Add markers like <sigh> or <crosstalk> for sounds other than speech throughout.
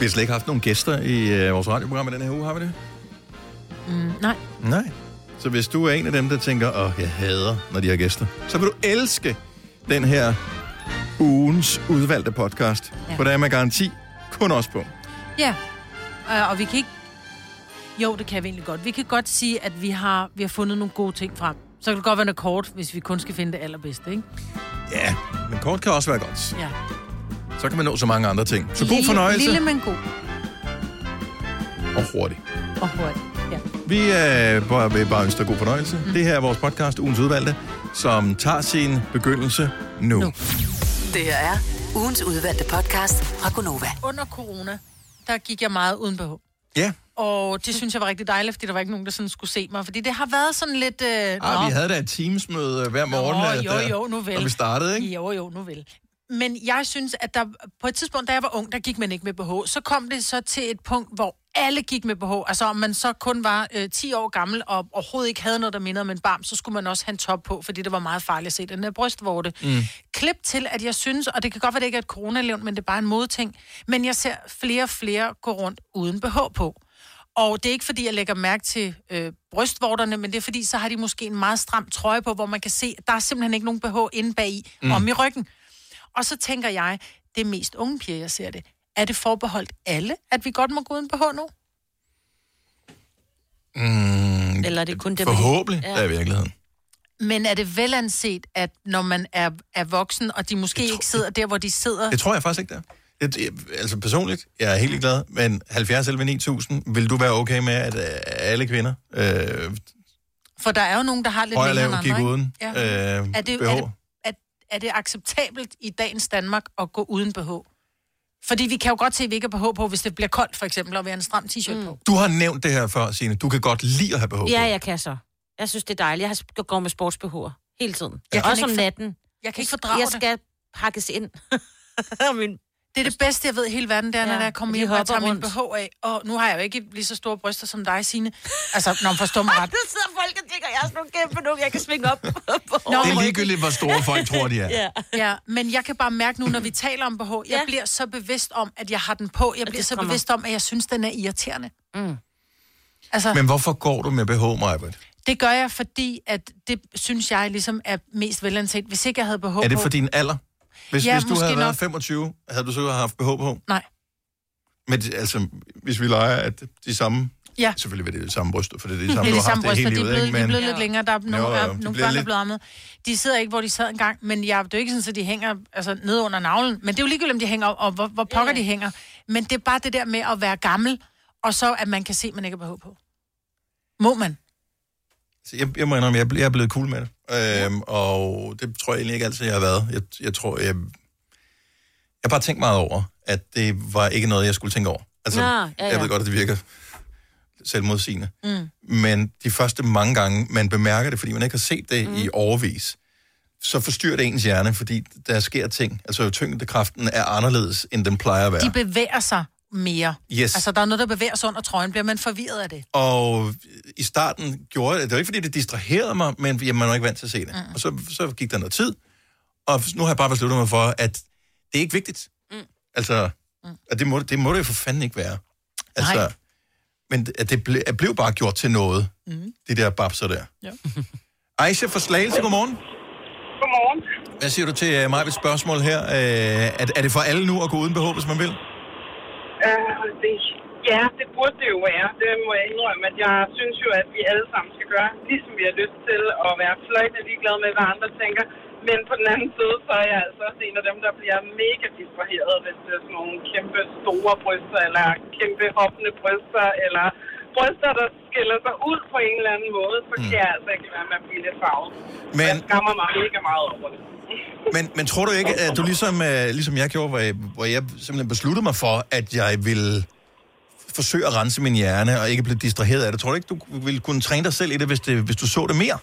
Vi har slet ikke haft nogen gæster i øh, vores radioprogram i den her uge, har vi det? Mm, nej. Nej. Så hvis du er en af dem, der tænker, åh, jeg hader, når de har gæster, så vil du elske den her ugens udvalgte podcast. Ja. For der er med garanti kun os på. Ja. Uh, og vi kan ikke... Jo, det kan vi egentlig godt. Vi kan godt sige, at vi har, vi har fundet nogle gode ting frem. Så kan det godt være noget kort, hvis vi kun skal finde det allerbedste, ikke? Ja, men kort kan også være godt. Ja. Så kan man nå så mange andre ting. Så god lille, fornøjelse Lille, men god. og hurtig. Og hurtigt. Ja. Vi øh, bare, vil bare ønske dig god fornøjelse. Mm. Det her er vores podcast, ugens udvalgte, som tager sin begyndelse nu. nu. Det her er ugens udvalgte podcast fra Gonova. Under corona, der gik jeg meget uden BH. Ja, Og det synes jeg var rigtig dejligt, fordi der var ikke nogen, der sådan skulle se mig. Fordi det har været sådan lidt... Øh, ah, vi havde da et teamsmøde hver morgen, Nå, øh, jo, der- jo, nu vel. når vi startede, ikke? Jo, jo, nu vel. Men jeg synes, at der på et tidspunkt, da jeg var ung, der gik man ikke med BH. Så kom det så til et punkt, hvor alle gik med BH. Altså om man så kun var øh, 10 år gammel og overhovedet ikke havde noget, der mindede om en barm, så skulle man også have en top på, fordi det var meget farligt at se den der brystvorte. Mm. Klip til, at jeg synes, og det kan godt være, det ikke er et coronalevn, men det er bare en modting, men jeg ser flere og flere gå rundt uden BH på. Og det er ikke fordi, jeg lægger mærke til øh, brystvorterne, men det er fordi, så har de måske en meget stram trøje på, hvor man kan se, at der er simpelthen ikke nogen BH inde bagi, mm. om i ryggen. Og så tænker jeg, det er mest unge piger, jeg ser det. Er det forbeholdt alle, at vi godt må gå uden BH nu? Mm, Eller er det kun dem, forhåbentlig Ja. er i virkeligheden. Men er det velanset, at når man er, er voksen, og de måske tror- ikke sidder der, hvor de sidder... Det tror jeg faktisk ikke, der. Jeg, jeg, altså personligt, jeg er helt glad, men 70 11 9000, vil du være okay med, at øh, alle kvinder, øh, For der er jo nogen, der har lidt længere end gik andre, ikke? uden Ja. øh, Er det, er, det, er, det acceptabelt i dagens Danmark at gå uden BH? Fordi vi kan jo godt se, at vi ikke har BH på, hvis det bliver koldt, for eksempel, og vi har en stram t-shirt mm. på. Du har nævnt det her før, Signe. Du kan godt lide at have BH på. Ja, jeg kan så. Jeg synes, det er dejligt. Jeg har- går med sportsbehår hele tiden. Jeg kan Også om natten. Jeg kan ikke fordrage Jeg det. skal pakkes ind. <laughs> Min... Det er det bedste, jeg ved i hele verden, det er, Ja, når jeg kommer hjem og tager min. BH af. Og nu har jeg jo ikke lige så store bryster som dig, Signe. Altså, når man forstår mig ret. Der sidder folk og tænker, jeg er sådan nogle kæmpe nogle, jeg kan svinge op. <laughs> Nå, Det er ligegyldigt, hvor store folk tror, de er. <laughs> Ja. Ja, men jeg kan bare mærke nu, når vi taler om BH, jeg Ja. bliver så bevidst om, at jeg har den på. Jeg bliver så kommer. bevidst om, at jeg synes, den er irriterende. Mm. Altså, Men hvorfor går du med BH, Majbert? det gør jeg, fordi at det synes jeg ligesom er mest velanset. Hvis ikke jeg havde BH Er det for din alder? Hvis, Ja, hvis du havde været nok. 25, havde du så haft BH på? Nej. Men det- altså, hvis vi leger, at de samme... Ja. Selvfølgelig vil det det samme bryster, for det er de Det samme, er du de har haft samme det hele de er livet, blevet, ikke? de er Men blevet lidt længere. Der er nogle, Jo, jo, nogle børn, der lidt- er blevet ammet. De sidder ikke, hvor de sad engang, men jeg, det er jo ikke sådan, at de hænger altså, ned under navlen. Men det er jo ligegyldigt, om de hænger, og hvor, hvor pokker Ja. de hænger. Men det er bare det der med at være gammel, og så at man kan se, at man ikke har BH på. Må man? Så jeg, jeg må indrømme, jeg, er jeg er blevet cool med det. Øhm, og det tror jeg egentlig ikke altid, jeg har været. Jeg, jeg tror, jeg... Jeg har bare tænkt meget over, at det var ikke noget, jeg skulle tænke over. Altså, Nå, ja, jeg ja. ved godt, at det virker selvmodsigende. Mm. Men de første mange gange, man bemærker det, fordi man ikke har set det mm. i overvis, så forstyrrer det ens hjerne, fordi der sker ting. Altså, tyngdekraften er anderledes, end den plejer at være. De bevæger sig mere. Yes. Altså, der er noget, der bevæger sig under trøjen. Bliver man forvirret af det? Og i starten gjorde det, det var ikke fordi, det distraherede mig, men jamen, man var ikke vant til at se det. Mm. Og så, så gik der noget tid, og nu har jeg bare besluttet mig for, at det er ikke vigtigt. Mm. Altså, mm. at det, må, det må det jo for fanden ikke være. Altså, Nej. men at det ble, at blev bare gjort til noget, mm. de der babser der. Ja. <laughs> Aisha fra Slagelse, godmorgen. Godmorgen. Hvad siger du til uh, mig et spørgsmål her? Uh, er, er det for alle nu at gå uden BH, hvis man vil? Uh, det, ja, det burde det jo være. Det må jeg indrømme, at jeg synes jo, at vi alle sammen skal gøre, ligesom vi har lyst til, at være fløjtende ligeglade med, hvad andre tænker. Men på den anden side, så er jeg altså også en af dem, der bliver mega distraheret, hvis det er sådan nogle kæmpe store bryster, eller kæmpe hoppende bryster, eller bryster, der skiller sig ud på en eller anden måde, så kan jeg altså ikke være med at blive lidt farvet. Men, Jeg skammer mig mega meget over det. Men, men tror du ikke, at du ligesom, uh, ligesom jeg gjorde, hvor jeg, hvor jeg simpelthen besluttede mig for, at jeg ville forsøge at rense min hjerne og ikke blive distraheret af det. Tror du ikke, du ville kunne træne dig selv i det, hvis, det, hvis du så det mere?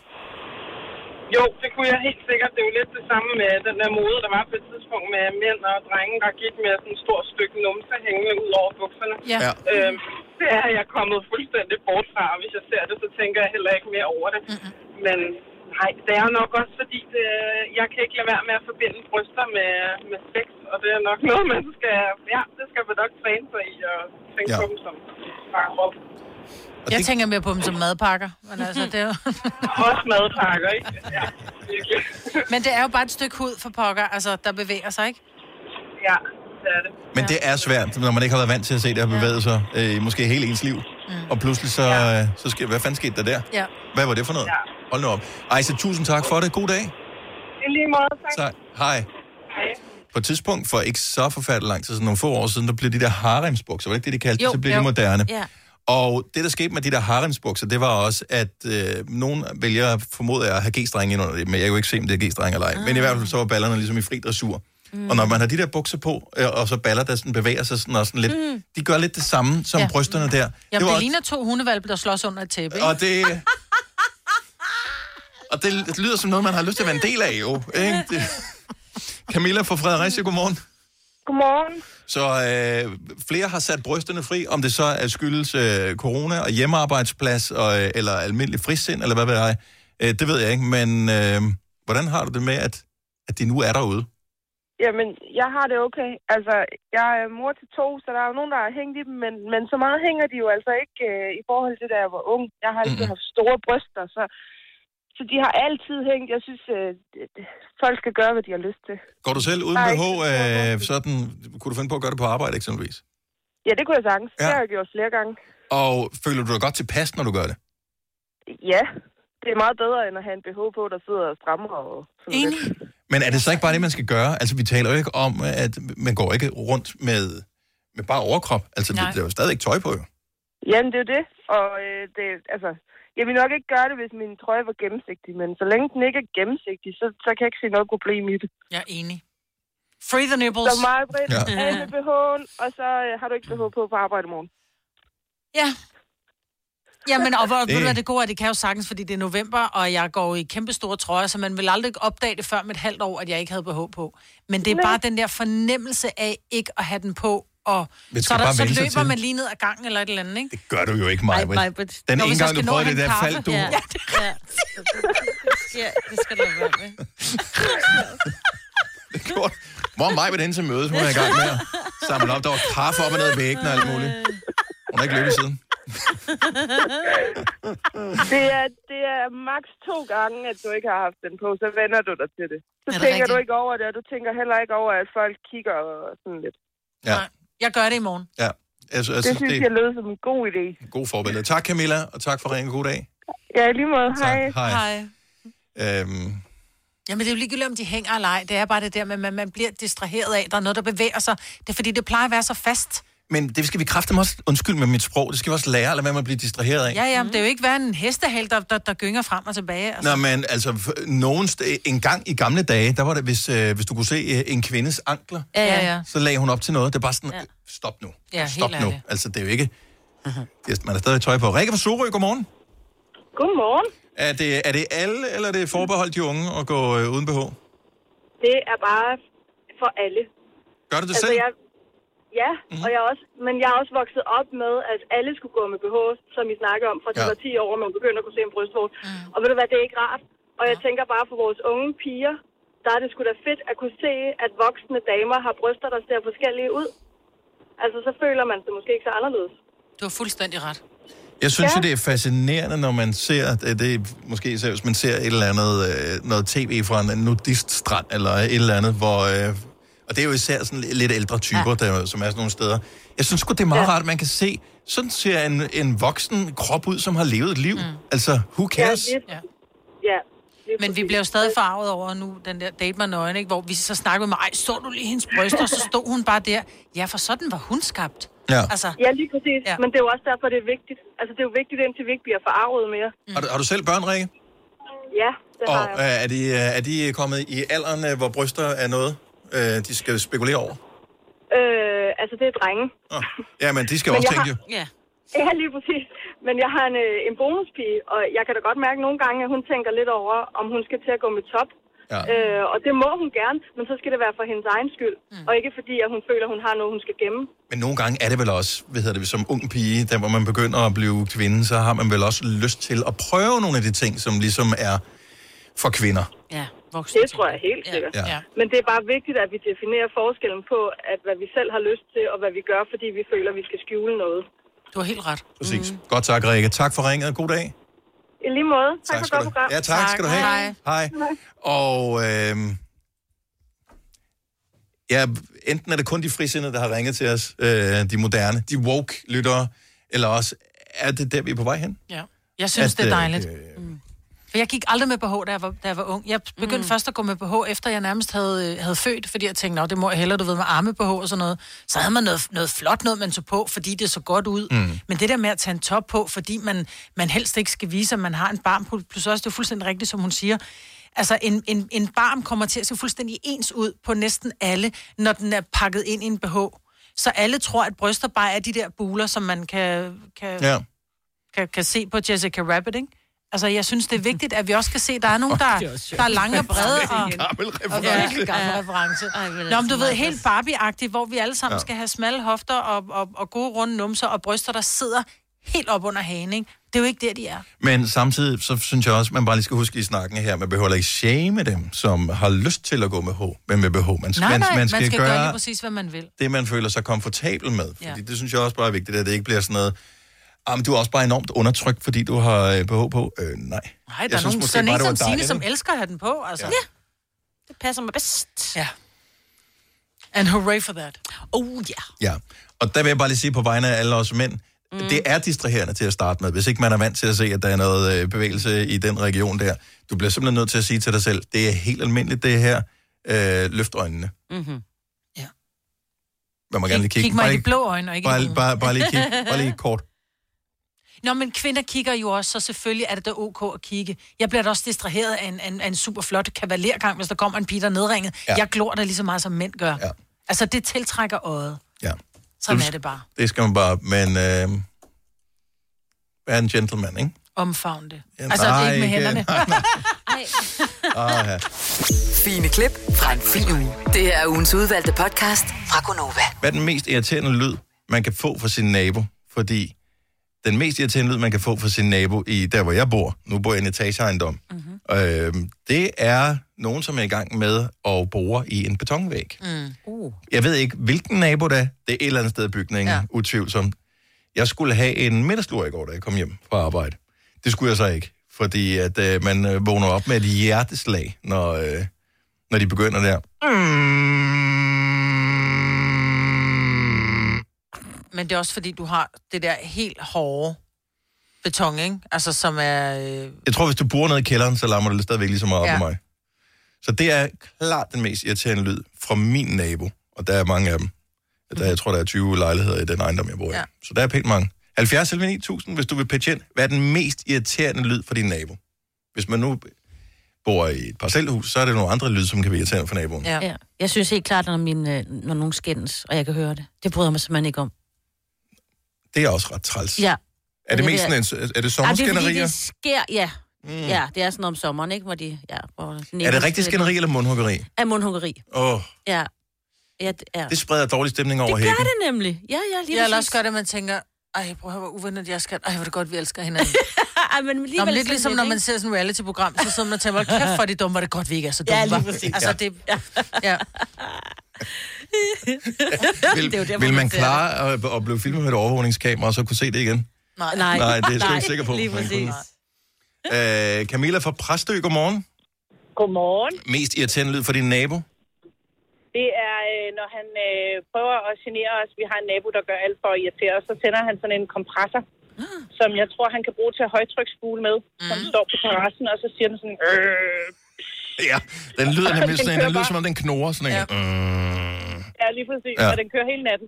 Jo, det kunne jeg helt sikkert. Det er jo lidt det samme med den der mode, der var på et tidspunkt med mænd og drenge, der gik med sådan et stort stykke numse hængende ud over bukserne. Ja. Øhm, det er jeg kommet fuldstændig bort fra, og hvis jeg ser det, så tænker jeg heller ikke mere over det. Mm-hmm. Men Nej, det er nok også fordi, det, jeg kan ikke lade være med at forbinde bryster med, med sex, og det er nok noget, man skal, ja, det skal man nok træne sig i, og tænke Ja. på dem som bare krop. Og Jeg det, tænker mere på dem som madpakker. Men, altså, det er jo... <laughs> Også madpakker, ikke? Ja, men det er jo bare et stykke hud for pokker, altså, der bevæger sig, ikke? ja, det. men det er svært, når man ikke har været vant til at se det her bevæge sig, øh, måske hele ens liv. Mm. Og pludselig så, Ja. øh, så sker, hvad fanden skete der der? Ja. Hvad var det for noget? Ja. Hold nu op. Ejse, tusind tak for det. God dag. I lige måde, tak. Tak. Hej. Hej. På et tidspunkt, for ikke så forfærdeligt lang tid, sådan nogle få år siden, der blev de der haremsbukser, var det ikke det, de kaldte Jo? Så blev jo. de moderne. Ja. Og det, der skete med de der haremsbukser, det var også, at øh, nogen vælger, formoder jeg, at have g-strenge ind under det, men jeg kan jo ikke se, om det er g-strenge eller ej. Men i hvert fald så var ballerne ligesom i fri dressur. Mm. Og når man har de der bukser på, øh, og så baller, der sådan bevæger sig sådan, og sådan lidt, mm. de gør lidt det samme som ja. Brysterne der. Jamen, det, var det ligner to hundevalpe, der slås under et tæppe, ikke? Og det... Og det, det lyder som noget, man har lyst til at være en del af, jo. Ikke? Det... Camilla fra Fredericia, godmorgen. Godmorgen. Så øh, flere har sat brysterne fri, om det så er skyldes øh, corona og hjemmearbejdsplads, og, øh, eller almindelig frisind, eller hvad ved jeg. Øh, det ved jeg ikke, men øh, hvordan har du det med, at, at de nu er derude? Jamen, jeg har det okay. Altså, jeg er mor til to, så der er jo nogen, der har hængt i dem, men, men så meget hænger de jo altså ikke øh, i forhold til, da jeg var ung. Jeg har altid Mhm. haft store bryster, så, så de har altid hængt. Jeg synes, øh, folk skal gøre, hvad de har lyst til. Går du selv uden BH? Øh, sådan, kunne du finde på at gøre det på arbejde eksempelvis? Ja, det kunne jeg sagtens. Ja. Det har jeg gjort flere gange. Og føler du dig godt tilpas, når du gør det? Ja, det er meget bedre, end at have en BH på, der sidder og strammer og sådan Enig. lidt. Men er det så ikke bare det, man skal gøre? Altså, vi taler jo ikke om, at man går ikke rundt med, med bare overkrop. Altså, det, Nej. der er jo stadig ikke tøj på, jo. Jamen, det er jo det. Og øh, det, altså, jeg vil nok ikke gøre det, hvis min trøje var gennemsigtig, men så længe den ikke er gennemsigtig, så, så kan jeg ikke se noget problem i det. Jeg er enig. Free the nipples. Så meget bredt, Ja. med BH'en, og så øh, har du ikke BH på på arbejde i morgen. Ja. Jamen, og hvor, Det- det... ved du hvad, det gode er, det kan jo sagtens, fordi det er november, og jeg går i kæmpe store trøjer, så man vil aldrig opdage det før med et halvt år, at jeg ikke havde BH på. Men det er Nej. bare den der fornemmelse af ikke at have den på, og så, er der, så løber til. man lige ned ad gangen eller et eller andet, ikke? Det gør du jo ikke, Maja. Den Nå, ene gang, du prøvede det der, faldt du. Ja, Ja, ja. ja. Det skal du være med. <laughs> Det gjorde Hvor er ved den til mødes? Hun er i gang med at samle op. Der var kaffe op og ned ad væggen og alt muligt. Hun har ikke løbet siden. <laughs> Det er, det er maks to gange, at du ikke har haft den på, så vender du dig til det. Så det tænker du rigtigt? ikke over det, og du tænker heller ikke over, at folk kigger og sådan lidt. Ja, Nej. Jeg gør det i morgen. ja. Synes, jeg Det synes, det jeg er lød som en god idé. god forbillede. Tak, Camilla, og tak for ringen. God dag. Ja, lige måde. Tak. Hej. Hej. Hej. Øhm, Jamen, det er jo ligegyldigt, om de hænger eller ej. Det er bare det der med, at man, man bliver distraheret af, at der er noget, der bevæger sig. Det er fordi, det plejer at være så fast. Men det skal vi kræfte også, undskyld med mit sprog, det skal vi også lære, eller hvad man bliver distraheret af. Ja, ja, men det er jo ikke være en hestehal, der, der, der gynger frem og tilbage. Altså. Nå, men altså, nogen st- en gang i gamle dage, der var det, hvis, øh, hvis du kunne se øh, en kvindes ankler, Ja, Ja, ja. så lagde hun op til noget. Det er bare sådan, Ja. stop nu. Ja, stop helt nu. ærligt. Altså, det er jo ikke... Det er, man har stadig tøj på. Rikke fra Sorø, godmorgen. Godmorgen. Er det, er det alle, eller er det forbeholdt de unge at gå øh, uden BH? Det er bare for alle. Gør du det Altså, selv? jeg, ja, mm-hmm. og jeg er også, men jeg er også vokset op med, at alle skulle gå med BH, som I snakker om, fra de Ja. var 10 år, og man begynder at kunne se en brystvorte. Mm. Og ved du hvad, det er ikke rart. Og jeg tænker bare for vores unge piger, der er det sgu da fedt at kunne se, at voksne damer har bryster, der ser forskellige ud. Altså, så føler man sig måske ikke så anderledes. Du har fuldstændig ret. Jeg synes Ja. jo, det er fascinerende, når man ser, det det er måske især, hvis man ser et eller andet, øh, noget tv fra en nudiststrand, eller et eller andet, hvor, øh, og det er jo især sådan lidt ældre typer, ja. der, som er sådan nogle steder. Jeg synes sgu, det er meget ja. rart, at man kan se, sådan ser en, en voksen krop ud, som har levet et liv. Mm. Altså, who cares? Ja, Ja. ja Men vi jo stadig farvet over nu, den der date med nøgen, ikke? hvor vi så snakkede med mig, så du lige hendes bryster, og så stod hun bare der. Ja, for sådan var hun skabt. Ja. Altså, Ja, lige præcis. Ja. Men det er jo også derfor, det er vigtigt. Altså, det er jo vigtigt, indtil vi ikke bliver forarvet mere. Mm. Har, du, har du selv børn, Rikke? Ja, det Og har jeg. øh, er, de, øh, er de kommet i alderen, øh, hvor bryster er noget, øh, de skal spekulere over? Øh, altså, det er drenge. Oh. Ja, men de skal <laughs> Men også jeg tænke har- jo. Ja. Ja, lige præcis. Men jeg har en, øh, en bonuspige, og jeg kan da godt mærke nogle gange, at hun tænker lidt over, om hun skal til at gå med top. Ja. Øh, og det må hun gerne, men så skal det være for hendes egen skyld. Mm. Og ikke fordi, at hun føler, at hun har noget, hun skal gemme. Men nogle gange er det vel også, hvad hedder det, som ung pige, der hvor man begynder at blive kvinde, så har man vel også lyst til at prøve nogle af de ting, som ligesom er for kvinder. Ja, voksne. Det tror jeg helt sikkert. Ja. Ja. Men det er bare vigtigt, at vi definerer forskellen på, at hvad vi selv har lyst til, og hvad vi gør, fordi vi føler, at vi skal skjule noget. Du har helt ret. Præcis. Mm. Godt tak, Rikke. Tak for ringet. God dag. I lige måde. Tak, tak for skal godt du. program. Ja, tak, Tak. skal du have. Hej. Hej. Og øh, ja, enten er det kun de frisindede, der har ringet til os, øh, de moderne, de woke-lyttere, eller også er det der, vi er på vej hen. Ja. Jeg synes, At, det er øh, dejligt. øh, For jeg gik aldrig med BH, da jeg var, da jeg var ung. Jeg begyndte mm. først at gå med BH, efter jeg nærmest havde, øh, havde født, fordi jeg tænkte, "Nå, det må jeg hellere, du ved, med arme BH og sådan noget. Så havde man noget, noget flot noget, man tog på, fordi det så godt ud. Mm. Men det der med at tage en top på, fordi man, man helst ikke skal vise, at man har en barm, plus også, det er fuldstændig rigtigt, som hun siger, Altså, en, en, en barm kommer til at se fuldstændig ens ud på næsten alle, når den er pakket ind i en BH. Så alle tror, at bryster bare er de der buler, som man kan, kan, ja. kan, kan se på Jessica Rabbit, ikke? Altså, jeg synes, det er vigtigt, at vi også kan se, at der er nogen, der, der er lange og brede og... Gammel Og reference. virkelig gammel reference. Ej, Nå, altså, men du ved, meget helt Barbie-agtigt, hvor vi alle sammen Ja. ja. skal have smalle hofter og, og, og gode runde numser og bryster, der sidder helt op under hagen, ikke? Det er jo ikke der, de er. Men samtidig, så synes jeg også, man bare lige skal huske i snakken her, man behøver ikke shame dem, som har lyst til at gå med H, men med BH. Man, Nej, nej, man, man man skal, skal, gøre lige gøre præcis, hvad man vil. det, man føler sig komfortabel med. Fordi Ja. det synes jeg også bare er vigtigt, at det ikke bliver sådan noget, ah, men du er også bare enormt undertrykt, fordi du har øh, BH på. Øh, nej. Nej, Jeg der er synes nogen, sådan en som Signe, som elsker at have den på, altså. Ja. Ja. Det passer mig bedst. ja. And hooray for that. Oh, ja. Ja, og der vil jeg bare lige sige på vegne af alle os mænd, mm. det er distraherende til at starte med, hvis ikke man er vant til at se, at der er noget øh, bevægelse i den region der. Du bliver simpelthen nødt til at sige til dig selv, det er helt almindeligt det her, øh, løft øjnene. Mm-hmm. Man må gerne lige Kig, kigge. kig mig Bare i de lige, blå øjne, og ikke bare, bare, bare lige kig, bare lige kort. <laughs> Nå, men kvinder kigger jo også, så selvfølgelig er det da ok at kigge. Jeg bliver da også distraheret af en, en, en super flot kavalergang, hvis der kommer en pige, der er nedringet. Ja. Jeg glor da lige så meget, som mænd gør. Ja. Altså, det tiltrækker øjet. Ja, Sådan Du- er det bare. det skal man bare, men øh, være en gentleman, ikke? Omfavn det. Ja, altså, nej, ikke med ikke- hænderne. <laughs> Ej. Ah, ja. Fine klip fra en fin uge. Det her er ugens udvalgte podcast fra Gonova. Hvad er den mest irriterende lyd, man kan få fra sin nabo? Fordi den mest irriterende lyd, man kan få fra sin nabo i der, hvor jeg bor, nu bor jeg i en etageejendom, mm-hmm. øh, det er nogen, som er i gang med at bore i en betonvæg. Mm. Uh. Jeg ved ikke, hvilken nabo det er. Det er et eller andet sted i bygningen, ja. Utvivlsomt. Jeg skulle have en middagslur i går, da jeg kom hjem fra arbejde. Det skulle jeg så ikke, fordi at øh, man øh, vågner op med et hjerteslag, når, øh, når de begynder der. Men det er også fordi, du har det der helt hårde beton, ikke? Altså, som er... Øh, Jeg tror, hvis du bor ned i kælderen, så larmer det stadigvæk lige så meget op Ja. på mig. Så det er klart den mest irriterende lyd fra min nabo, og der er mange af dem. Der, jeg tror, der er 20 lejligheder i den ejendom, jeg bor i. Ja. Så der er pænt mange. 70 eller 9000, hvis du vil pitche ind. Hvad er den mest irriterende lyd for din nabo? Hvis man nu bor i et parcelhus, så er det nogle andre lyd, som kan være irriterende for naboen. Ja. ja. Jeg synes helt klart, når, min, øh, når nogen skændes, og jeg kan høre det. Det bryder mig simpelthen ikke om. Det er også ret træls. Ja. Er det det mest er- sådan en, er det Ej, det er fordi, sommerskænderier? det sker, ja. Mm. Ja, det er sådan om sommeren, ikke? Hvor de, ja, hvor Er det rigtig skænderi eller mundhuggeri? Af mundhuggeri. Åh, oh, Ja. Ja, det, ja. det spreder dårlig stemning over det gør hækken. det nemlig. Ja, ja, lige Jeg vil præcis. også gøre det, man tænker, ej, prøv at høre, hvor uvennet jeg skal. Ej, hvor er det godt, vi elsker hinanden. <laughs> Ej, men Nå, alligevel men lidt ligesom, når man ser sådan et reality-program, så sidder man og tænker, "Hold kæft, for er det dumme, hvor er det godt, vi ikke er så <laughs> dumme. Ja, lige hva?" præcis. Altså, det... Ja. ja. <laughs> <laughs> Vil, Det er jo der, hvor vil man klare at, at blive filmet med et overvågningskamera, og så kunne se det igen? Nej. Nej, Nej, det er jeg <laughs> ikke sikker på. Lige præcis. Øh, Camilla fra Præstø, godmorgen. Godmorgen. Mest irriterende lyd for din nabo? Det er, øh, når han øh, prøver at genere os. Vi har en nabo, der gør alt for at irritere os. Så tænder han sådan en kompressor, <gasps> som jeg tror, han kan bruge til at højtryksspule med, mm. som står på terrassen, og så siger den sådan... Øh. Ja, den lyder <laughs> nemlig Den sådan, en- kører den lyder som om den knurrer sådan en. Ja. Mm. Ja, lige præcis. Ja. Ja. Og den kører hele natten.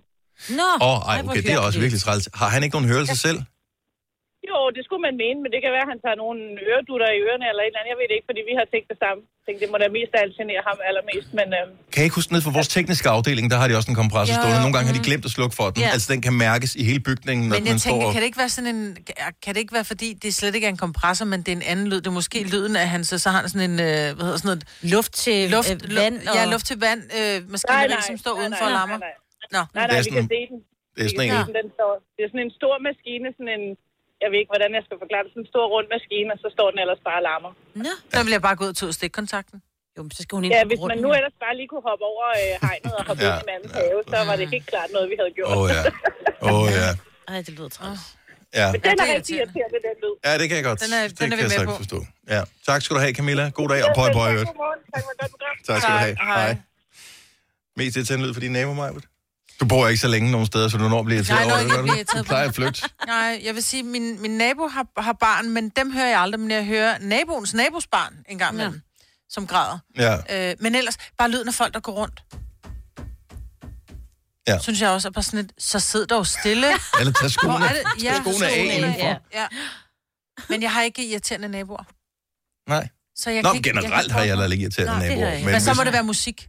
Nå, Åh, oh, ej, okay, det er også virkelig træls. Har han ikke nogen hørelse selv? Jo, det skulle man mene, men det kan være, at han tager nogle øredutter i ørerne eller et eller andet. Jeg ved det ikke, fordi vi har tænkt det samme. Jeg tænkte, det må da mest af alt genere ham allermest, men... Øh, Kan jeg ikke huske ned for vores tekniske afdeling, der har de også en kompressor Jo, stående. Nogle gange har de glemt at slukke for den. Ja. Altså, den kan mærkes i hele bygningen, når Men jeg den tænker, står... kan det ikke være sådan en... Kan det ikke være, fordi det slet ikke er en kompressor, men det er en anden lyd? Det er måske lyden af hans... Så har han sådan en... Øh, hvad hedder sådan noget... Luft til Luft, øh, vand. lu- Ja, luft til vand. Øh, maskineri, som står nej, udenfor og nej, lammer. Nej, nej, Nå. nej, Det nej er vi kan se den. Det er sådan en... den står. Det er sådan en stor maskine, sådan en jeg ved ikke, hvordan jeg skal forklare det, sådan en stor rund maskine, og så står den ellers bare og larmer. Nå. Der vil jeg bare gå ud og tage stikkontakten. Jo, men så skal hun ind Ja, hvis man nu ellers bare lige kunne hoppe over øh, hegnet og hoppe Ja. ja. ind i mandens have, så var det helt klart noget, vi havde gjort. Åh oh, ja. Åh oh, ja. Ej, det lyder træls. Ja. Men den Ja, er det er rigtig irriterende. den lyd. ja, det kan jeg godt. Den er- det den er vi jeg med på. forstå. Ja. Tak skal du have, Camilla. God dag, og pøj, pøj, øvrigt. Godmorgen. Tak skal du have. Hej. Hej. Mest irriterende lyd for din nabo, Majbert? Du bor ikke så længe nogen steder, så du når at blive irriteret over det, jeg gør bliver du? Du plejer det. at flytte. Nej, jeg vil sige, min, min nabo har, har barn, men dem hører jeg aldrig, men jeg hører naboens nabos barn en gang imellem, ja. som græder. Ja. Øh, men ellers, bare lyden af folk, der går rundt. Ja. Synes jeg også er bare sådan et, så sid dog stille. Eller tag skoene, Hvor er det? tag skoene af indenfor. Ja. ja. Men jeg har ikke irriterende naboer. Nej. Så jeg Nå, kan ikke, generelt jeg har kan jeg ikke- heller ikke irriterende Nej, naboer. har jeg ikke. Men, men så hvis- må det være musik.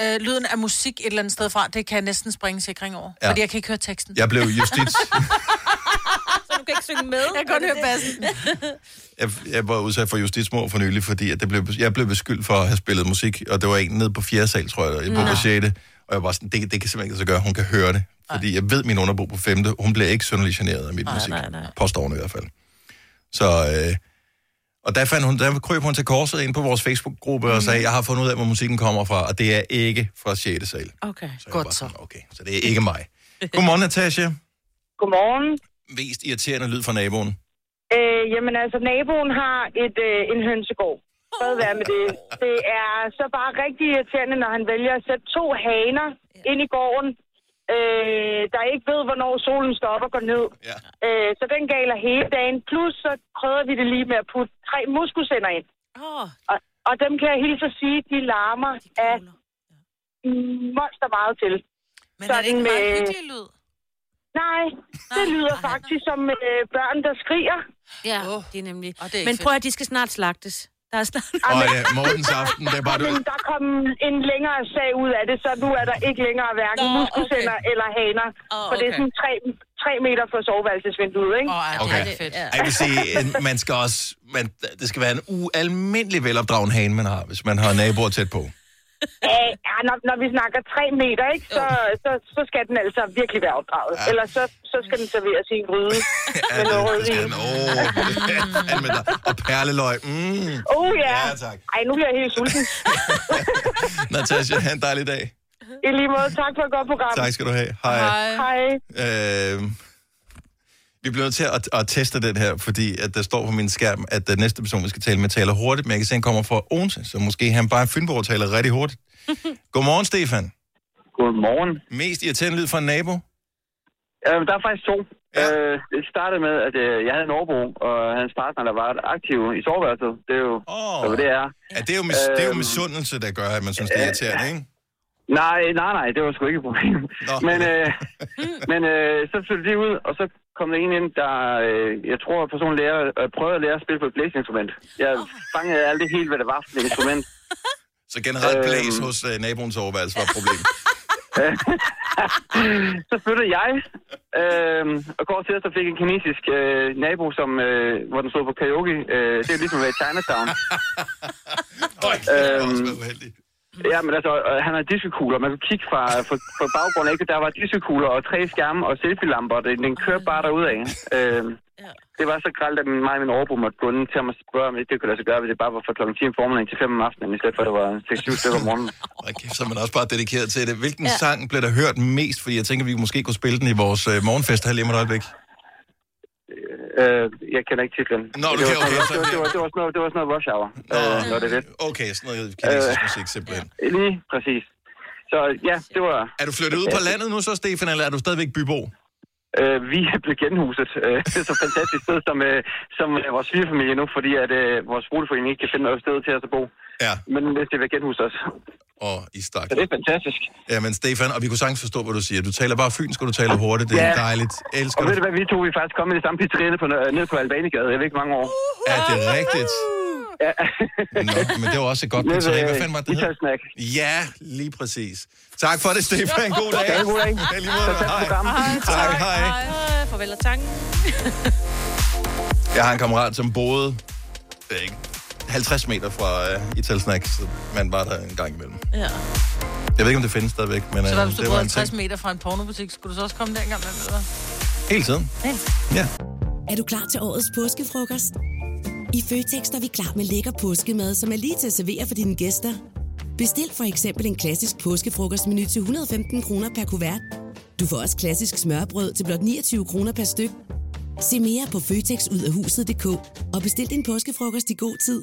Øh, lyden af musik et eller andet sted fra, det kan jeg næsten springe sikring over. Ja. Fordi jeg kan ikke høre teksten. Jeg blev justits... <laughs> Så du kan ikke synge med? Jeg kan godt høre bassen. <laughs> jeg, jeg var udsat for justitsmord for nylig, fordi at det blev, jeg blev beskyldt for at have spillet musik, og det var en nede på fjerde sal, tror jeg, jeg boede på 6. Og jeg var sådan, det, det kan simpelthen ikke så gøre, hun kan høre det. Fordi jeg ved, min underbo på 5. Hun bliver ikke synderlig generet af mit musik. nej, nej. Påstår hun i hvert fald. Så, øh, og der, fandt hun, der krøb hun til korset ind på vores Facebook-gruppe og sagde, jeg har fundet ud af, hvor musikken kommer fra, og det er ikke fra 6. sal. Okay. Så Godt var så. Okay, så det er ikke mig. Godmorgen, Natasha. Godmorgen. Mest irriterende lyd fra naboen. Øh, jamen altså, naboen har et, øh, en hønsegård. Fred være med det. <laughs> Det er så bare rigtig irriterende, når han vælger at sætte to haner ind i gården, øh, der ikke ved, hvornår solen står op og går ned. Ja. Øh, så den galer hele dagen. Plus så krydder vi det lige med at putte tre muskusænder ind. Åh, Og, og dem kan jeg hilse at sige, de larmer af monster meget til. Men er det ikke en Sådan meget med- hyggelig lyd? Nej, det lyder faktisk som øh, børn, der skriger. ja, Åh. det er nemlig. Og det er Men prøv at de skal snart slagtes. Der er snart... Og ja, morgens aften, det er bare... Du, Men der kom en længere sag ud af det, så nu er der ikke længere hverken Nå, muskusænder okay. eller haner. Åh, For det er okay. sådan tre, tre meter fra soveværelsesvinduet, ikke? Åh, oh, Okay. okay. det er fedt. Ja. jeg vil sige, en- man skal også... Man, det skal være en ualmindelig velopdragen hane, man har, hvis man har naboer tæt på. Ja, ja når, når vi snakker tre meter, ikke, så, så, så skal den altså virkelig være opdraget. Ja. Ellers så, så skal den serveres i en gryde <laughs> Ja, med noget rødvin. oh. <laughs> Og perleløg. Mm. Oh ja. Ja, tak. Ej, nu bliver jeg helt sulten. <laughs> Natasha, have en dejlig dag. I lige måde, tak for et godt program. Tak skal du have. Hej. Hej. Hej. Øh, vi bliver nødt til at, at teste den her, fordi at der står på min skærm, at den næste person, vi skal tale med, taler hurtigt, men jeg kan se, at han kommer fra Odense, så måske han bare Fynborg taler rigtig hurtigt. <laughs> Godmorgen, Stefan. Godmorgen. Mest irriterende lyd fra en nabo? Øh, der er faktisk to. Ja. Øh, det startede med, at øh, jeg havde en overbo, og hans partner, der var aktiv i soveværelset. Det er jo, Åh. oh. hvad det er. Ja, det er jo, mis- det er jo Øhm. misundelse, der gør, at man synes, det er irriterende, ikke? Nej, nej, nej, det var sgu ikke et problem. Nå. Men, øh, <laughs> men øh, så flyttede de ud, og så kom der en ind, der, øh, jeg tror, personen lærer, øh, prøvede at lære at spille på et blæseinstrument. Jeg fangede aldrig helt, hvad det var for et instrument. <laughs> Så generelt Øhm. blæs hos uh, naboens overværelse var et problem. <laughs> så flyttede jeg, øh, og går til, så fik en kinesisk øh, nabo, som, øh, hvor den stod på karaoke. Øh, det er ligesom at være i Chinatown. <laughs> Øj, det var Øhm. også været uheldigt. Ja, men altså, øh, han har diskokugler. Man kunne kigge fra, fra, fra baggrunden, ikke? Der var diskokugler og tre skærme og selfie-lamper. Den, den kørte bare derudad. Øh, Ja. det var så gralt, at mig og min overbo måtte gå til og spørge, om det kunne lade sig gøre, hvis det bare var fra klokken 10 om formiddagen til 5 om aftenen, i stedet for, at det var 6-7 stykker om morgenen. Og kæft, så er man også bare dedikeret til det. Hvilken ja. Sang blev der hørt mest? Fordi jeg tænker, vi måske kunne spille den i vores uh, morgenfest her lige om et øjeblik. Øh, jeg kender ikke titlen. Nå, du det, var, okay, det, var, det, var, det, var, sådan noget, det var sådan noget rush hour, Nå, øh, det det. Okay, sådan noget kinesisk Øh. musik simpelthen. Lige præcis. Så ja, det var... Er du flyttet ud på landet nu så, Stefan, eller er du stadigvæk bybo? Øh, vi er blevet genhuset. Øh, det er så fantastisk sted som, øh, som øh, vores svigerfamilie nu, fordi at øh, vores boligforening ikke kan finde noget sted til os at bo. Ja, Men hvis det vil genhuse os. og i stak. Så det er fantastisk. Ja, men Stefan, og vi kunne sagtens forstå, hvad du siger. Du taler bare fynsk, og du taler hurtigt. Det er Ja. dejligt. Elsker Og ved det. du hvad, vi to vi faktisk kommet i det samme pizzeria på, nede på Albanigade. Jeg ved ikke mange år. Er det rigtigt? Ja. Nå, men det var også et godt <laughs> pizzeria. Hvad fanden var det? Italsnack. Ja, lige præcis. Tak for det, Stefan. God dag. Ja, god dag. Tak Hej. programmet. Tak, hej. Øh, farvel og tanken. Jeg har en kammerat, som boede ikke, 50 meter fra uh, Italsnack, så man var der en gang imellem. Ja. Jeg ved ikke, om det findes stadigvæk, men Så uh, hvad, hvis du det boede var en 50 ting. meter fra en pornobutik, skulle du så også komme der engang med, eller? Hele tiden. Helt. Ja. Er du klar til årets påskefrokost? I Føtex er vi klar med lækker påskemad, som er lige til at servere for dine gæster. Bestil for eksempel en klassisk påskefrokostmenu til 115 kroner per kuvert. Du får også klassisk smørbrød til blot 29 kroner per styk. Se mere på føtexudafhuset.dk og bestil din påskefrokost i god tid.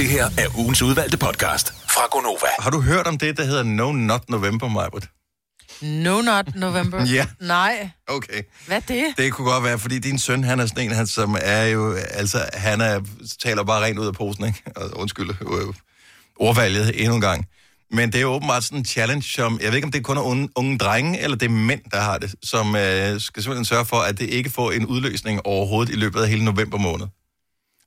Det her er ugens udvalgte podcast fra Gonova. Har du hørt om det, der hedder No Not November, Majbert? No Not November. Ja. Nej. Okay. Hvad er det? Det kunne godt være, fordi din søn, han er sådan en, han, som er jo, altså, han er, taler bare rent ud af posen, ikke? Og, undskyld, øh, ordvalget endnu en gang. Men det er jo åbenbart sådan en challenge, som, jeg ved ikke, om det kun er unge, unge drenge, eller det er mænd, der har det, som øh, skal simpelthen sørge for, at det ikke får en udløsning overhovedet i løbet af hele november måned.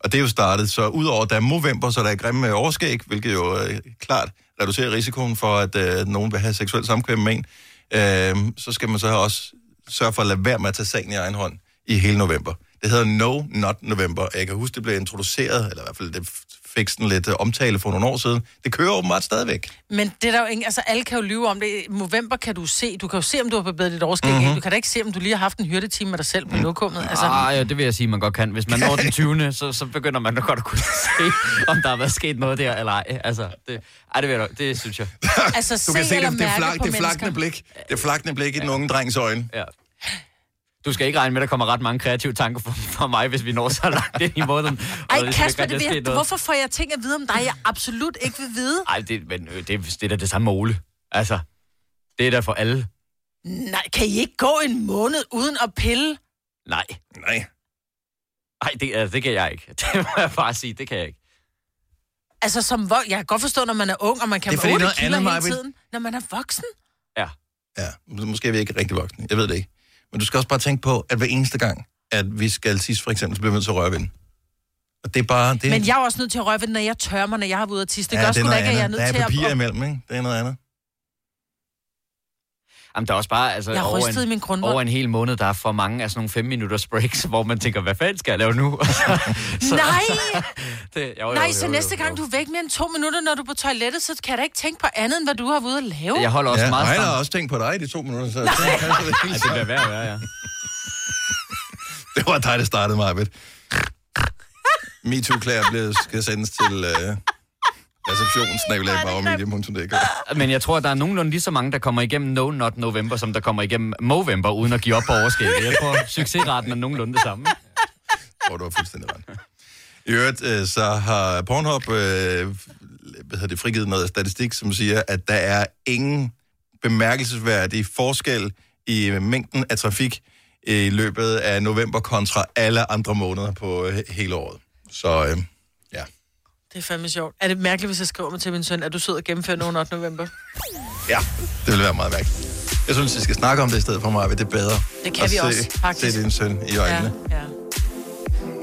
Og det er jo startet, så udover der er november, så der er grimme øh, overskæg, hvilket jo øh, klart reducerer risikoen for, at øh, nogen vil have seksuelt samkvem med en, øh, så skal man så også sørge for at lade være med at tage sagen i egen hånd i hele november. Det hedder No Not November. Jeg kan huske, det blev introduceret, eller i hvert fald det fik sådan lidt øh, omtale for nogle år siden. Det kører åbenbart stadigvæk. Men det er der jo ingen, altså alle kan jo lyve om det. I november kan du se, du kan jo se, om du har forbedret dit overskæg. Mhm. Mm-hmm. Du kan da ikke se, om du lige har haft en hyrdetime med dig selv på lokummet. Altså, Ah, ja, det vil jeg sige, man godt kan. Hvis man når den 20. så, så begynder man da godt at kunne se, om der har været sket noget der, eller ej. Altså, det, ej, det, vil jeg, det synes jeg. altså Du kan se se det, det, på det mennesker. blik. Det flakne blik i den unge drengs øjne. Ja. Du skal ikke regne med, at der kommer ret mange kreative tanker for mig, hvis vi når så langt ind i måneden. Og Ej, der Kasper, det noget. hvorfor får jeg ting at vide om dig, jeg absolut ikke vil vide? Ej, det, men, øh, det, det er da det samme måle. Altså, det er da for alle. Nej, kan I ikke gå en måned uden at pille? Nej. Nej. Nej, det, altså, det kan jeg ikke. <laughs> Det må jeg bare sige, det kan jeg ikke. Altså, som vok- jeg kan godt forstå, når man er ung, og man kan Det er fordi otte noget kilo andet, hele tiden. Når man er voksen. Ja. Ja, måske er vi ikke rigtig voksne. Jeg ved det ikke. Men du skal også bare tænke på, at hver eneste gang, at vi skal tisse for eksempel, så bliver vi nødt til at røre ved den. Og det er bare... Det, Men jeg er også nødt til at røre ved den, når jeg tørrer mig, når jeg har været ude at tisse. Det ja, gør er sgu da ikke, at jeg er nødt til Der er at... papir imellem, ikke? Det er noget andet. Jamen, der er også bare, altså, Jeg har over, min en, grundvold. over en hel måned, der er for mange af sådan nogle 5 minutters breaks, <laughs> hvor man tænker, hvad fanden skal jeg lave nu? <laughs> så, Nej! <laughs> det, jo, jo, Nej, jo, så jo, næste jo. gang du er væk mere end to minutter, når du er på toilettet, så kan jeg da ikke tænke på andet, end hvad du har været ude at lave. Jeg holder også ja, meget og stram. har også tænkt på dig i de to minutter, så Nej. det, det, Ej, det bliver værd at være, ja. det var dig, der startede mig, ved. MeToo-klæder bliver- skal sendes til uh, receptionsnabelag.bagmedia.dk. <laughs> Men jeg tror, at der er nogenlunde lige så mange, der kommer igennem No Not November, som der kommer igennem Movember, uden at give op på overskægget. Jeg tror, succesraten er nogenlunde det samme. Hvor du har fuldstændig ret. I øvrigt, øh, så har Pornhub øh, hvad hedder det, frigivet noget statistik, som siger, at der er ingen bemærkelsesværdig forskel i mængden af trafik i løbet af november kontra alle andre måneder på øh, hele året. Så øh. Det er fandme sjovt. Er det mærkeligt, hvis jeg skriver mig til min søn, at du sidder og gennemfører nogen 8. november? ja, det vil være meget mærkeligt. Jeg synes, vi skal snakke om det i stedet for mig, det er bedre. Det kan at vi se, også, faktisk. Se din søn i øjnene. Ja, ja.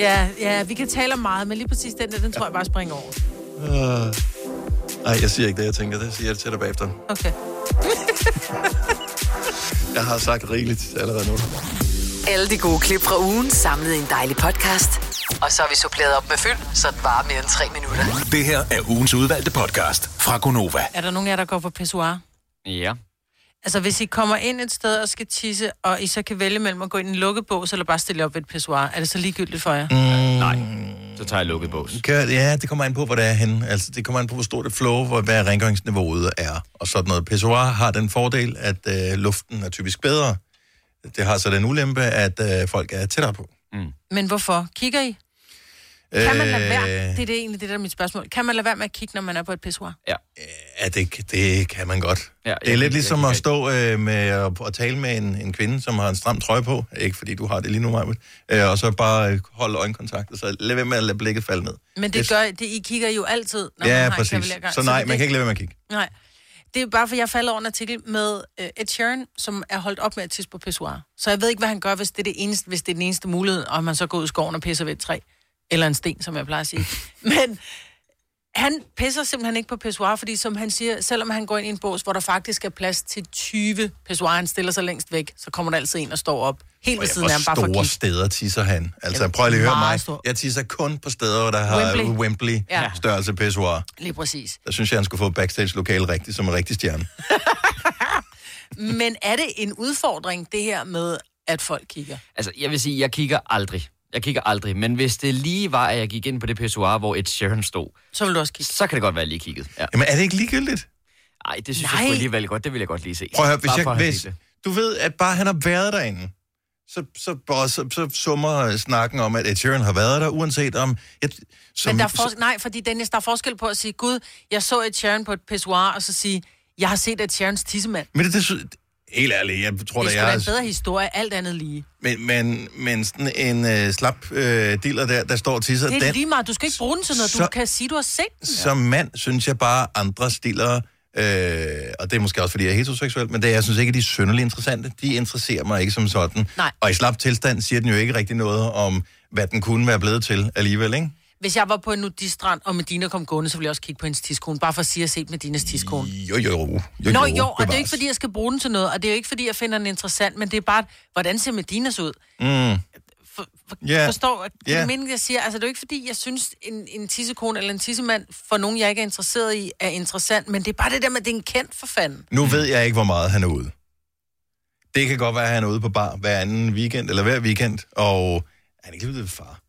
Ja, ja, vi kan tale om meget, men lige præcis den der, den tror jeg bare springer over. Ja. Uh, nej, jeg siger ikke det, jeg tænker. Det siger jeg til dig bagefter. Okay. <laughs> Jeg har sagt rigeligt allerede nu. Alle de gode klip fra ugen samlet i en dejlig podcast. Og så har vi suppleret op med fyld, så det varer mere end tre minutter. Det her er ugens udvalgte podcast fra Gonova. Er der nogen af jer, der går på pissoir? Ja. Altså, hvis I kommer ind et sted og skal tisse, og I så kan vælge mellem at gå ind i en lukket bås, eller bare stille op ved et pissoir, er det så ligegyldigt for jer? Mm, Nej, så tager jeg lukket bås. Gør, ja, det kommer an på, hvor det er henne. Altså, det kommer an på, hvor stort et flow, hvor, hvad rengøringsniveauet er. Og sådan noget. Pissoir har den fordel, at øh, luften er typisk bedre. Det har så den ulempe, at øh, folk er tættere på. Men hvorfor? Kigger I? Kan man lade Øh, være? Det er det egentlig det, der er mit spørgsmål. Kan man lade være med at kigge, når man er på et pissoir? Ja. Ja, det, det kan man godt. Ja, det er lidt ligesom at stå øh, med at, at tale med en, en kvinde, som har en stram trøje på. Ikke fordi du har det lige nu, Marvind. Øh, og så bare øh, holde øjenkontakt, og så lad være med at lade blikket falde ned. Men det gør, det, I kigger jo altid, når man Ja, har en præcis. kavalergang. Så nej, det- man kan ikke lade være med at kigge. Nej. Det er bare, for jeg falder over en artikel med øh, Ed Sheeran, som er holdt op med at tisse på pissoir. Så jeg ved ikke, hvad han gør, hvis det er, det eneste, hvis det er den eneste mulighed, og man så går ud i skoven og pisser ved et træ. Eller en sten, som jeg plejer at sige. <laughs> Men han pisser simpelthen ikke på pissoir, fordi som han siger, selvom han går ind i en bås, hvor der faktisk er plads til 20 pissoir, han stiller sig længst væk, så kommer der altid en og står op. Helt ved siden af ham, bare for at store kigge. steder tisser han? Altså, Jamen, prøv lige at høre meget mig. stor. Jeg tisser kun på steder, hvor der har Wembley. Ja. størrelse pissoir. Lige præcis. Der synes jeg, han skulle få backstage-lokale rigtigt, som en rigtig stjerne. <laughs> Men er det en udfordring, det her med, at folk kigger? Altså, jeg vil sige, jeg kigger aldrig. Jeg kigger aldrig. Men hvis det lige var, at jeg gik ind på det pissoir, hvor et Sharon stod, så vil du også kigge. Så kan det godt være, at jeg lige kiggede. Ja. Jamen, er det ikke ligegyldigt? Nej, det synes Nej. jeg sgu alligevel godt. Det vil jeg godt lige se. Prøv at høre, hvis, jeg, hvis du ved, at bare han har været derinde, så, så, så, så, så summer snakken om, at Ed Sheeran har været der, uanset om... Jeg, som, Men der er for... nej, fordi Dennis, der er forskel på at sige, Gud, jeg så et Sharon på et pissoir, og så sige, jeg har set et Sharons tissemand. Men det, det, helt ærligt, jeg tror, Det er da jeg... en bedre historie, alt andet lige. Men, men, men sådan en øh, slap øh, dealer der, der står og tisser, Det er den, lige meget, du skal ikke bruge den til noget, du Så- kan sige, du har set den. som mand, synes jeg bare, andre stillere, øh, og det er måske også, fordi jeg er heteroseksuel, men det er, jeg synes ikke, at de er synderligt interessante. De interesserer mig ikke som sådan. Nej. Og i slap tilstand siger den jo ikke rigtig noget om, hvad den kunne være blevet til alligevel, ikke? Hvis jeg var på en nudistrand, og Medina kom gående, så ville jeg også kigge på hendes tiskone, bare for at sige, at jeg set Medinas tiskone. Jo, jo, jo. jo Nå jo, og det er bevares. ikke, fordi jeg skal bruge den til noget, og det er jo ikke, fordi jeg finder den interessant, men det er bare, hvordan ser Medinas ud? Mm. Ja. Forstår det Ja. yeah. mening, jeg siger? Altså, det er jo ikke, fordi jeg synes, en, en tissekone eller en tissemand, for nogen, jeg ikke er interesseret i, er interessant, men det er bare det der med, at det er en kendt for fanden. Nu ved jeg ikke, hvor meget han er ude. Det kan godt være, at han er ude på bar hver anden weekend, eller hver weekend, og han er ikke lige ved far.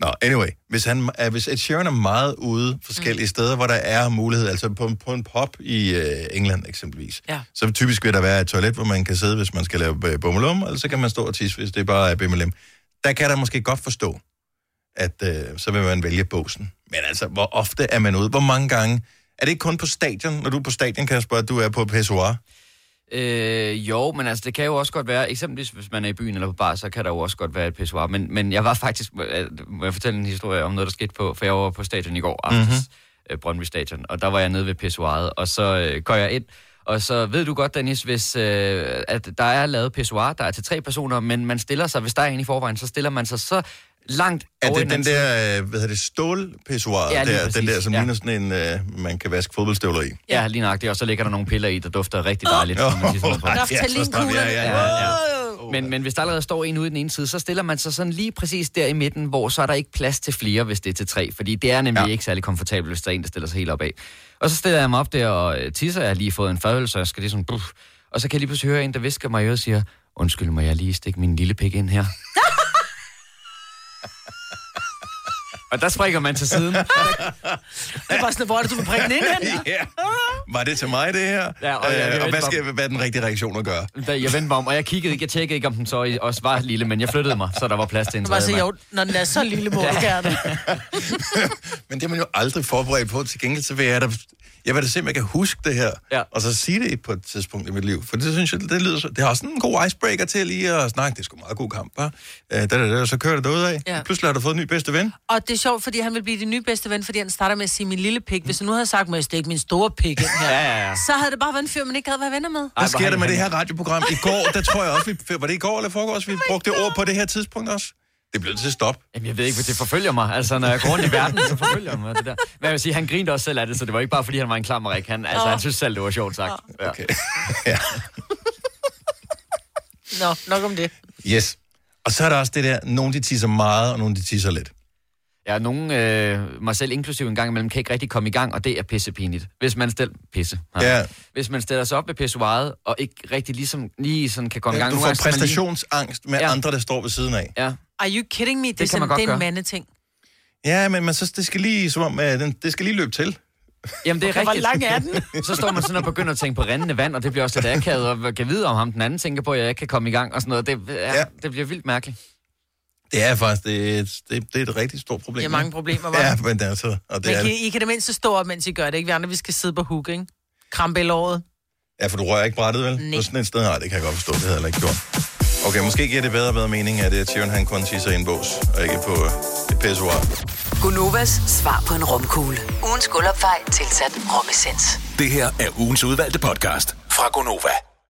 Nå, anyway, hvis, han, er, hvis Ed Sheeran er meget ude forskellige mm. steder, hvor der er mulighed, altså på, på en pop i øh, England eksempelvis, Ja. så typisk vil der være et toilet, hvor man kan sidde, hvis man skal lave øh, bummelum, eller så kan man stå og tisse, hvis det bare er bimmelum. Der kan der måske godt forstå, at øh, så vil man vælge båsen. Men altså, hvor ofte er man ude? Hvor mange gange? Er det ikke kun på stadion, når du er på stadion, Kasper, at du er på pissoir? Øh, jo, men altså, det kan jo også godt være, eksempelvis hvis man er i byen eller på bar, så kan der jo også godt være et pissoir. Men, men jeg var faktisk, øh, må jeg fortælle en historie om noget, der skete på, for jeg var på stadion i går aftes, mm-hmm. øh, Brøndby Stadion, og der var jeg nede ved pissoiret, og så øh, går jeg ind, og så ved du godt, Dennis, hvis øh, at der er lavet pissoir, der er til tre personer, men man stiller sig, hvis der er en i forvejen, så stiller man sig så langt Er det den der, øh, hvad hedder det, stålpissoir, Ja, lige der, den der, som ja. ligner sådan en, øh, man kan vaske fodboldstøvler i? Ja, lige nøjagtigt, og så ligger der nogle piller i, der dufter rigtig dejligt. Tisser ned på. nej, ja, ja, ja, ja. ja. Men, men hvis der allerede står en ude i den ene side, så stiller man sig sådan lige præcis der i midten, hvor så er der ikke plads til flere, hvis det er til tre. Fordi det er nemlig ja. ikke særlig komfortabelt, hvis der er en, der stiller sig helt op af. Og så stiller jeg mig op der og øh, tisser. Jeg har lige fået en fadøl, så jeg skal lige sådan... Buff. Og så kan jeg lige pludselig høre en, der visker mig i øret og siger, undskyld, må jeg lige stikke min lille pik ind her? <laughs> <laughs> og der springer man til siden. Det er bare sådan, hvor er det, du vil bringe den ind hen? <laughs> ja. Var det til mig, det her? Ja, og jeg øh, og hvad, skal, hvad er den rigtige reaktion at gøre? Da jeg vendte mig om, og jeg kiggede ikke, jeg tjekkede ikke, om den så også var lille, men jeg flyttede mig, så der var plads til en tredje mand. jo, når den er så lille, må <laughs> du gerne. Men det er man jo aldrig forberedt på. Til gengæld så vil jeg da, jeg vil da se, om jeg kan huske det her, ja. og så sige det på et tidspunkt i mit liv. For det synes jeg, det lyder så, det har også en god icebreaker til lige at snakke. Det er sgu en meget god kamp, hva'? Øh, da, da, da, så kører det derud af. Ja. Pludselig har du fået en ny bedste ven. Og det er sjovt, fordi han vil blive din nye bedste ven, fordi han starter med at sige min lille pik. Hvis han nu havde sagt, må jeg stikke min store pik ind her, <laughs> Ja, ja, ja. så havde det bare været en fyr, man ikke havde været venner med. Hvad sker der med det her radioprogram? I går, der tror jeg også, vi, var det i går eller foregårs, vi brugte det ord på det her tidspunkt også? Det blev til at stoppe. Jamen, jeg ved ikke, hvad det forfølger mig. Altså, når jeg går rundt i verden, så forfølger mig det der. Men jeg vil sige, han grinte også selv af det, så det var ikke bare, fordi han var en klammerik. Han, altså, Nå. han synes selv, det var sjovt sagt. Ja. Okay. <laughs> Nå, nok om det. Yes. Og så er der også det der, nogen de tisser meget, og nogen de tisser lidt. Ja, nogen, øh, mig selv inklusive en gang imellem, kan ikke rigtig komme i gang, og det er pissepinligt. Hvis man stiller... Pisse. Ja. Hvis man stiller sig op ved pissoiret, og ikke rigtig ligesom, lige sådan kan komme i gang. Du får gange man lige- præstationsangst med Ja. andre, der står ved siden af. Ja. Are you kidding me? Det, Det kan man er, godt det er en mandeting. Ja, men man, så, det skal lige, som om, uh, den, det skal lige løbe til. Jamen, det er Okay, hvor rigtigt. lang er den? <laughs> så står man sådan og begynder at tænke på rendende vand, og det bliver også lidt akavet, og kan vide om ham den anden tænker på, at jeg ikke kan komme i gang, og sådan noget. Det, ja, Ja. ja. det bliver vildt mærkeligt. Det er faktisk det er, et- det, det er et rigtig stort problem. Det er mange problemer, hva'? Ja, men det er så... Og det Men er, I kan det mindste stå op, mens I gør det, ikke? Vi andre, vi skal sidde på hook, ikke? Krampe i låret. ja, for du rører ikke brættet, vel? Nej. På sådan et sted, nej, det kan jeg godt forstå. Det havde jeg heller ikke gjort. Okay, måske giver det bedre og bedre mening, at øh, Sharon han kun tisser i en bås, og ikke på øh, et pissoir. Gunovas svar på en romkugle. Ugens guldopfej tilsat romessens. Det her er ugens udvalgte podcast fra Gonova.